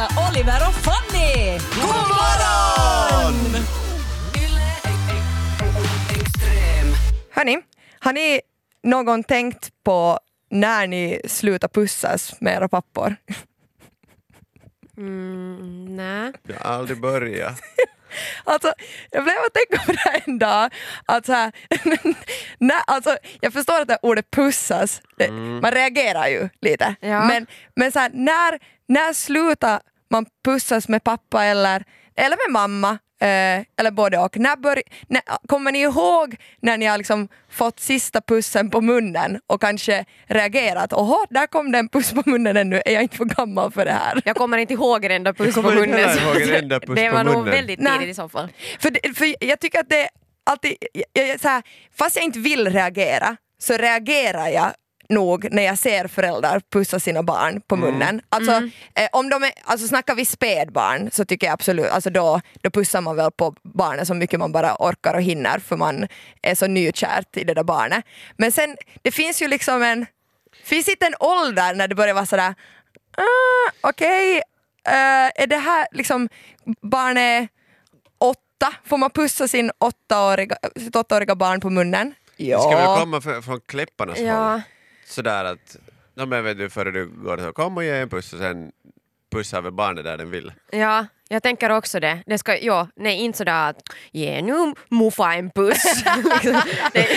hälsa Oliver och Fanny! God morgon! Hörni, har ni någon tänkt på när ni slutar pussas med era pappor? Mm, nej. Jag har aldrig börjat. Alltså, jag blev att tänka på det här en dag. Att så här, när, alltså, jag förstår att det ordet pussas, det, man reagerar ju lite. Ja. Men, men så här, när, när slutar man pussas med pappa eller, eller med mamma? Eh, eller både och. När bör, när, kommer ni ihåg när ni har liksom fått sista pussen på munnen och kanske reagerat? Åhå, där kom det en puss på munnen ännu, är jag inte för gammal för det här? Jag kommer inte ihåg en enda puss på munnen. enda puss det var nog väldigt Nej. tidigt i så fall. För, för jag tycker att det alltid, jag, jag, så här, fast jag inte vill reagera så reagerar jag nog när jag ser föräldrar pussa sina barn på munnen. Alltså, eh, om de är, alltså snackar vi spädbarn så tycker jag absolut, alltså då, då pussar man väl på barnet så mycket man bara orkar och hinner för man är så nykärt i det där barnet. Men sen, det finns ju liksom en, finns inte en ålder när det börjar vara sådär, ah, okej, eh, är det här liksom, barnet åtta, får man pussa sin åttaåriga, sitt åttaåriga barn på munnen? Det ska väl Ja. komma för, från kläpparnas håll. Ja. Sådär att, ja, men vet du, före du går så kom och ge en puss och sen pussar väl barnet där den vill. ja, jag tänker också det. det ska, ja, nej, inte sådär att ge nu muffa en puss. Liksom. det,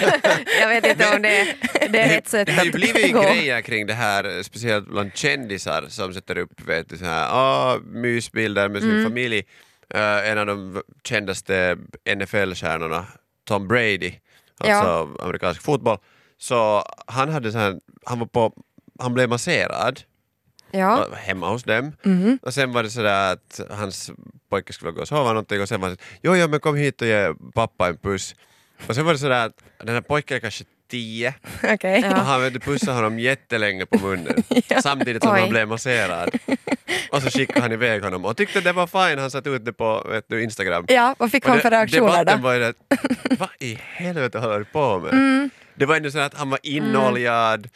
jag vet inte om det, det är rätt sätt Det har ju att gå. grejer kring det här, speciellt bland kändisar som sätter upp vet du, så här, ah, mysbilder med sin Mm. familj. Eh, en av de kändaste NFL-stjärnorna, Tom Brady, alltså amerikansk fotboll, så han hade så här, han var på, han blev masserad Ja. hemma hos dem. Mhm. Och sen var det sådär att hans pojke skulle gå och sova någonting och sen var det jo, jo men kom hit och ge pappa en puss. Och sen var det sådär att den här pojken kanske tio Okej. Ja. och han vet, du, pussade honom jättelänge på munnen samtidigt som Oj. han blev masserad. Och så skickade han iväg honom och tyckte det var fine, han satte ut det på vet du, Instagram. Ja, vad fick Och han för reaktioner debatten då? var ju att, vad i helvete håller du på med? Mm. Det var ändå så att han var inoljad,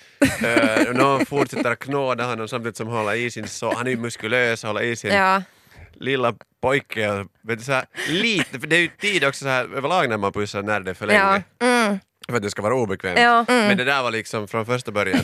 eh, och någon fortsätter att knåda honom samtidigt som han håller i sin så, han är ju muskulös och håller i sin Ja. lilla pojke. du, så här, lite, för det är ju tid också så här, överlag när man pussar när det är för länge. Ja. För att det ska vara obekvämt. Ja. Men det där var liksom från första början.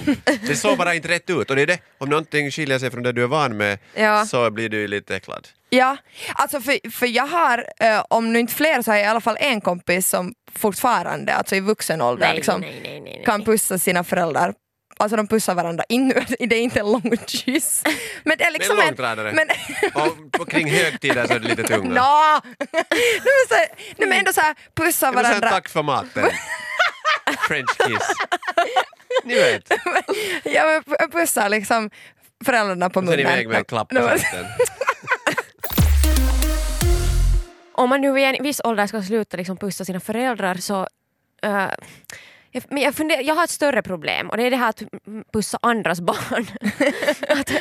Det såg bara inte rätt ut och det är det, om någonting skiljer sig från det du är van med Ja. så blir du lite äcklad. Ja, alltså för, för jag har, eh, om nu inte fler så har jag i alla fall en kompis som fortfarande, alltså i vuxen ålder, Nej, liksom, nej, nej, nej, nej. kan pussa sina föräldrar. Alltså de pussar varandra, in, det är inte en lång kyss. Men det är liksom en långtradare. Men, Och på kring högtider så är det lite tunga. Nå! nej, men så, nej men ändå pussa Det så här, varandra. tack för maten. French kiss. Ni vet. Ja, men pu- pussar liksom föräldrarna på Och sen munnen. iväg med en Om man nu vid en viss ålder ska sluta liksom pussa sina föräldrar så eh, jag, men jag, funderar, jag har ett större problem och det är det här att pussa andras barn. att,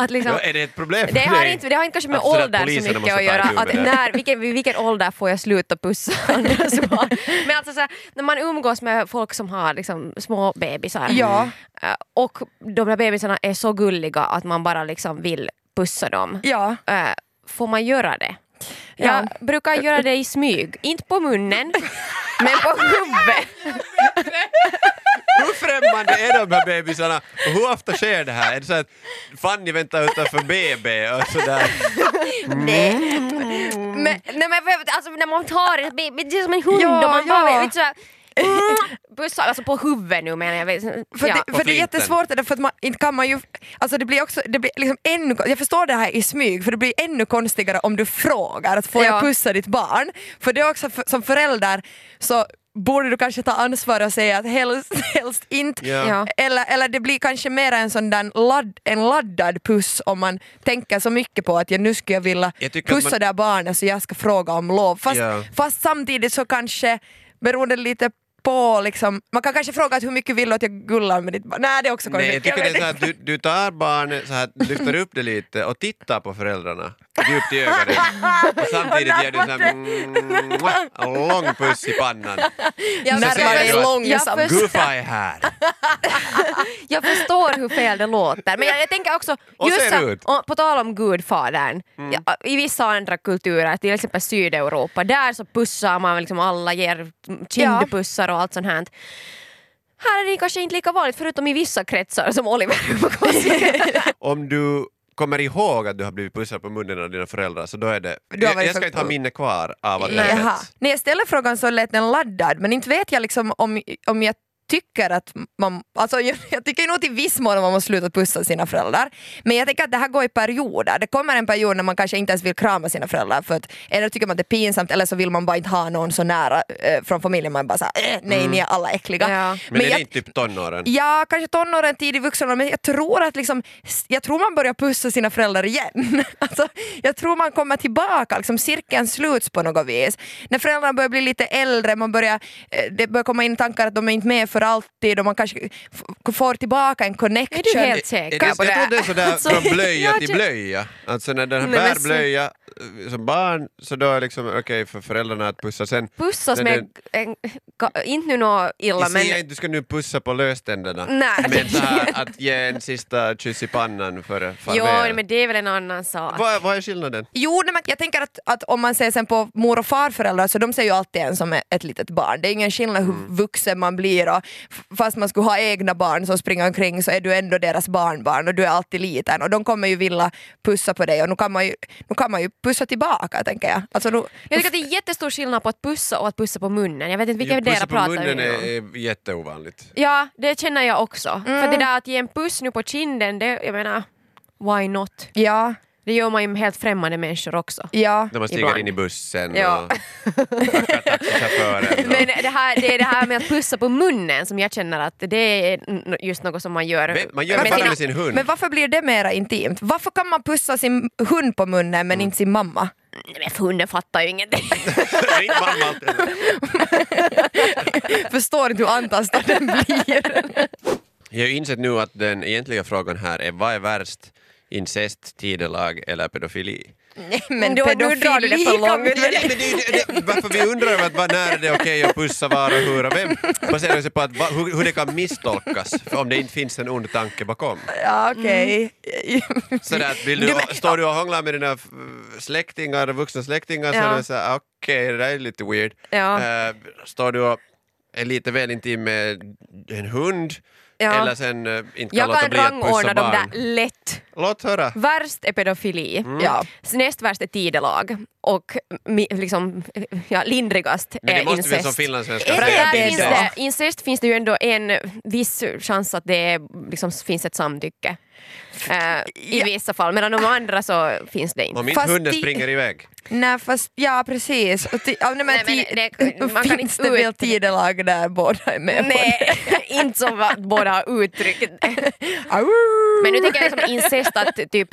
att liksom, Ja, är det ett problem för det, har dig? inte, det har inte kanske med Att sådär ålder så mycket att göra. Att när, vilken, vid vilken ålder får jag sluta pussa andras barn? Men alltså så här, när man umgås med folk som har liksom, små bebisar Ja. eh, och de där bebisarna är så gulliga att man bara liksom vill pussa dem. Ja, Eh, får man göra det? Ja. Jag brukar göra det i smyg, inte på munnen, men på huvudet. Hur främmande är de här bebisarna och hur ofta sker det här? Är det så att Fanny väntar utanför BB och sådär? Nej. Men, nej, men, alltså, när man tar en baby, det är som en hund Ja, och man ja. bara vet, såhär, mm, pussar, alltså på huvudet nu menar jag. För, ja. det, för det är jättesvårt, för att man inte kan man ju, alltså det blir också, det blir liksom ännu, jag förstår det här i smyg, för det blir ännu konstigare om du frågar att får jag Ja. pussa ditt barn? För det är också, för, som förälder så borde du kanske ta ansvar och säga att helst, helst inte. Ja. Eller, eller det blir kanske mer en sån där ladd, en laddad puss om man tänker så mycket på att jag nu skulle jag vilja Jag pussa man- det här barnet så jag ska fråga om lov. Fast, Ja. fast samtidigt så kanske, beroende lite på liksom, man kan kanske fråga att hur mycket vill du att jag gullar med ditt barn? Nej det är också Nej, jag konstigt. tycker det är så att du, du tar barnet, så här, lyfter upp det lite och tittar på föräldrarna. Djupt i ögonen och samtidigt ger du en sån här, mm, lång puss i pannan. Jag, Så säger Närmare du att- långsamt. Jag förstår- Guffa är här. jag förstår hur fel det låter men jag, jag tänker också, Och just och på tal om gudfadern, ja, i vissa andra kulturer, till exempel Sydeuropa, där så pussar man liksom alla, ger kindpussar och allt sånt här. Här är det kanske inte lika vanligt förutom i vissa kretsar som Oliver Om du kommer ihåg att du har blivit pussad på munnen av dina föräldrar så då är det... Jag, jag ska inte ha minne kvar av att det. När jag ställer frågan så lät den laddad men inte vet jag liksom om, om jag tycker att man, alltså jag, tycker nog till viss mån att man måste sluta pussa sina föräldrar. Men jag tänker att det här går i perioder. Det kommer en period när man kanske inte ens vill krama sina föräldrar för att eller tycker man att det är pinsamt eller så vill man bara inte ha någon så nära eh, från familjen. Man bara såhär, eh, nej ni är alla äckliga. Ja. Men, är jag, det inte typ tonåren? Ja, kanske tonåren, tidig vuxen men jag tror att liksom, jag tror man börjar pussa sina föräldrar igen. Alltså, jag tror man kommer tillbaka, liksom, cirkeln sluts på något vis. När föräldrarna börjar bli lite äldre, man börjar, eh, det börjar komma in tankar att de är inte med för alltid och man kanske får tillbaka en connection. Är du helt säker det, jag på det? tror det är sådär Alltså, från blöja till blöja. Alltså när den här bär blöja som barn så då är liksom okej för föräldrarna att pussa sen. Pussas med, en, ga- inte nu något illa Jag men säger inte du ska nu pussa på löständerna. Nej. Men så här, att ge en sista kyss i pannan före Jo, farväl. men det är väl en annan sak. Vad, vad är skillnaden? Jo, nej, men jag tänker att, att om man ser sen på mor och farföräldrar så de ser ju alltid en som ett litet barn. Det är ingen skillnad hur Mm. vuxen man blir och fast man skulle ha egna barn som springer omkring så är du ändå deras barnbarn och du är alltid liten och de kommer ju vilja pussa på dig och nu kan man ju, nu kan man ju pussa tillbaka tänker jag. Alltså, nu, Jag tycker att det är jättestor skillnad på att pussa och att pussa på munnen. Jag vet inte vilka Jo, av pussa på pratar munnen är, är jätteovanligt. Ja, det känner jag också. För Mm. det där att ge en puss nu på kinden, det, jag menar, why not? ja, Det gör man ju med helt främmande människor också. ja. När man stiger Ibland. in i bussen Ja. och tackar taxichauffören. och- Men det, här, det är det här med att pussa på munnen som jag känner att det är just något som man gör. Man gör med sina- med sin hund. Men varför blir det mera intimt? Varför kan man pussa sin hund på munnen Mm. men inte sin mamma? Nej, men för hunden fattar ju ingenting. Inte mamma alltid. Förstår inte hur antastad den blir. Jag har ju insett nu att den egentliga frågan här är vad är värst? Incest, tidelag eller pedofili? Nej, men Då- nu drar du det pedofili för kan långt. vi Ja, men det, det, det, varför vi undrar över att vad, när är det okej att pussa var och hur och vem baserar sig på att, va, hur, hur det kan misstolkas för om det inte finns en ond tanke bakom. Ja, okej. Så där, att vill du, Du står du och hånglar med dina släktingar, vuxna släktingar så Ja. är det så här, okej det där är lite weird. Ja. Eh, står du och är lite väl intim med en hund Ja. eller sen uh, inte kan Jag låta kan bli att rangordna pussa dem där barn. lätt. Låt höra. Värst är pedofili. Mm. Ja. Näst värst är tidelag och liksom, ja, lindrigast Men det är måste vi incest. som finlandssvenskar Är säga. där det finns då? det, incest finns det ju ändå en viss chans att det är, liksom, finns ett samtycke. Eh, I Ja. vissa fall, medan de andra så finns det inte. Om inte hunden springer iväg. Nej fast ja precis. Och ti- ja, nej, men Nej, men ti- det- man kan finns inte det väl tidelag där båda är med på Nej, inte som att båda har uttryckt! Men nu tänker jag liksom incest att typ,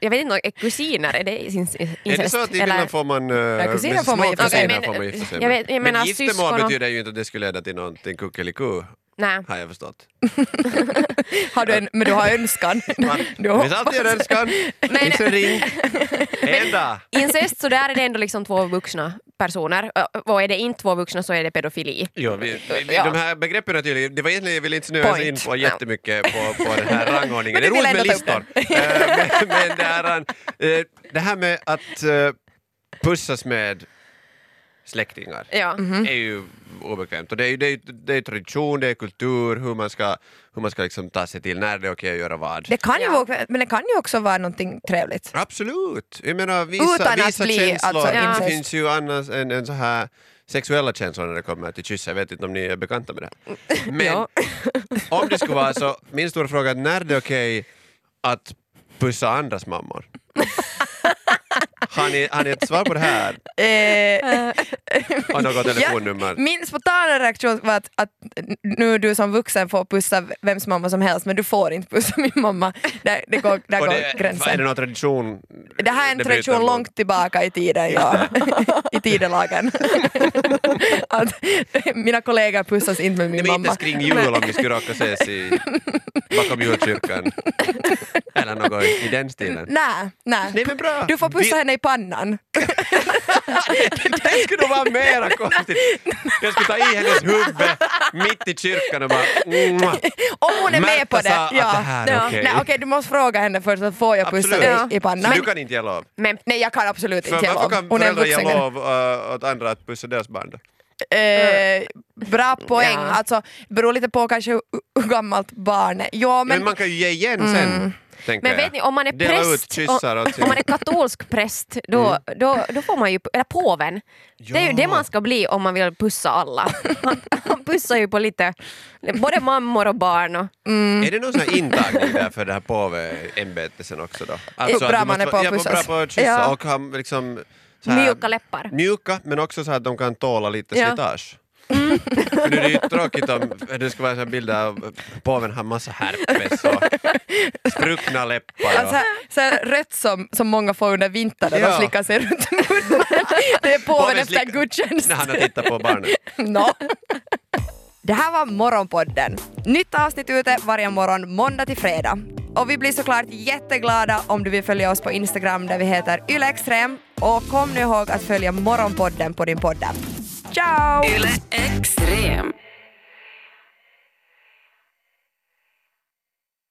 jag vet inte, är kusiner, är det incest? Är det så att i Finland får man... Uh, kusiner får man kusiner får men- man gifta sig jag vet- jag men menar giftermål betyder ju inte att det skulle leda till någonting kuckeliku, Nej. har jag förstått. Har du en, men du har önskan. Va? Du Det finns alltid en önskan. Men- Inte ring. En dag. Incest, så där är det ändå liksom två vuxna personer. Och är det inte två vuxna så är det pedofili. Jo, vi, vi, Ja. de här begreppen är tydligen, det var egentligen, jag ville inte snöa in på jättemycket på, på den här rangordningen. Det är roligt med listor. Eh, men, men det, här, eh, det här med att eh, pussas med släktingar Ja. Mhm. är ju obekvämt. Och det är ju det är, det är tradition, det är kultur, hur man ska, hur man ska liksom ta sig till, när det är okej att göra vad. Det kan ju Ja. vara, men det kan ju också vara någonting trevligt. Absolut! Jag menar visa, Utan att bli, känslor. alltså, det incest. finns ju annars en, en så här sexuella känslor när det kommer till kyss. Jag vet inte om ni är bekanta med det. Men Ja. om det skulle vara så, min stora fråga är när det är okej att pussa andras mammor? Har ni, har ni ett svar på det här? Eh, Och något telefonnummer? Min spontana reaktion var att, att nu du som vuxen får pussa vems mamma som helst men du får inte pussa min mamma. Där, det går, där Och går det, är gränsen. det någon tradition? Det här är en tradition mot? långt tillbaka i tiden, ja. i tidelagen. att mina kollegor pussas inte med min Nej, men mamma. inte kring jul om ni skulle råka ses i, bakom julkyrkan. Eller något i den stilen. Nej, nej. Nej, men bra. Du får pussa Vi- henne i pannan. Det skulle nog vara mera konstigt. Jag skulle ta i hennes huvud mitt i kyrkan och bara... Mwah. Om hon är med på Märta det. sa att det här är ja. okej. Nej, okej, du måste fråga henne först, att får jag pussa Absolut. dig Ja. i pannan? Så du kan inte ge lov? Men Nej, jag kan absolut inte ge varför lov. kan är en föräldrar ge lov uh, åt andra att pussa deras barn? Eh, bra poäng. Ja. Alltså, beror lite på kanske hur, gammalt barn är. Ja, Men, men, man kan ju ge igen sen. tänker Men vet ni, om man är Dela präst, sin... om man är katolsk präst, då, då, då får man ju, eller påven, det är ju Ja. det man ska bli om man vill pussa alla. Han, han pussar ju på lite, både mammor och barn. Och, Är det någon sån här intagning där för det här påveämbetet sen också då? Hur bra man är på att vara- ja, pussas. bra på att kyssa Ja. och ha liksom här- mjuka läppar. Mjuka, men också så att de kan tåla lite Ja. slitage. För nu är det ju tråkigt om det ska vara här bilder av påven har massa herpes och spruckna läppar. Och, alltså, så här, rött som, som många får under vintern Ja. och slickar sig runt munnen. Det är påven Påven efter gudstjänst. när han har tittat på barnet. Nå. Det här var Morgonpodden. Nytt avsnitt ute varje morgon måndag till fredag. Och vi blir såklart jätteglada om du vill följa oss på Instagram där vi heter ylextrem. Och kom nu ihåg att följa Morgonpodden på din poddapp. Ciao! Yle Extrem.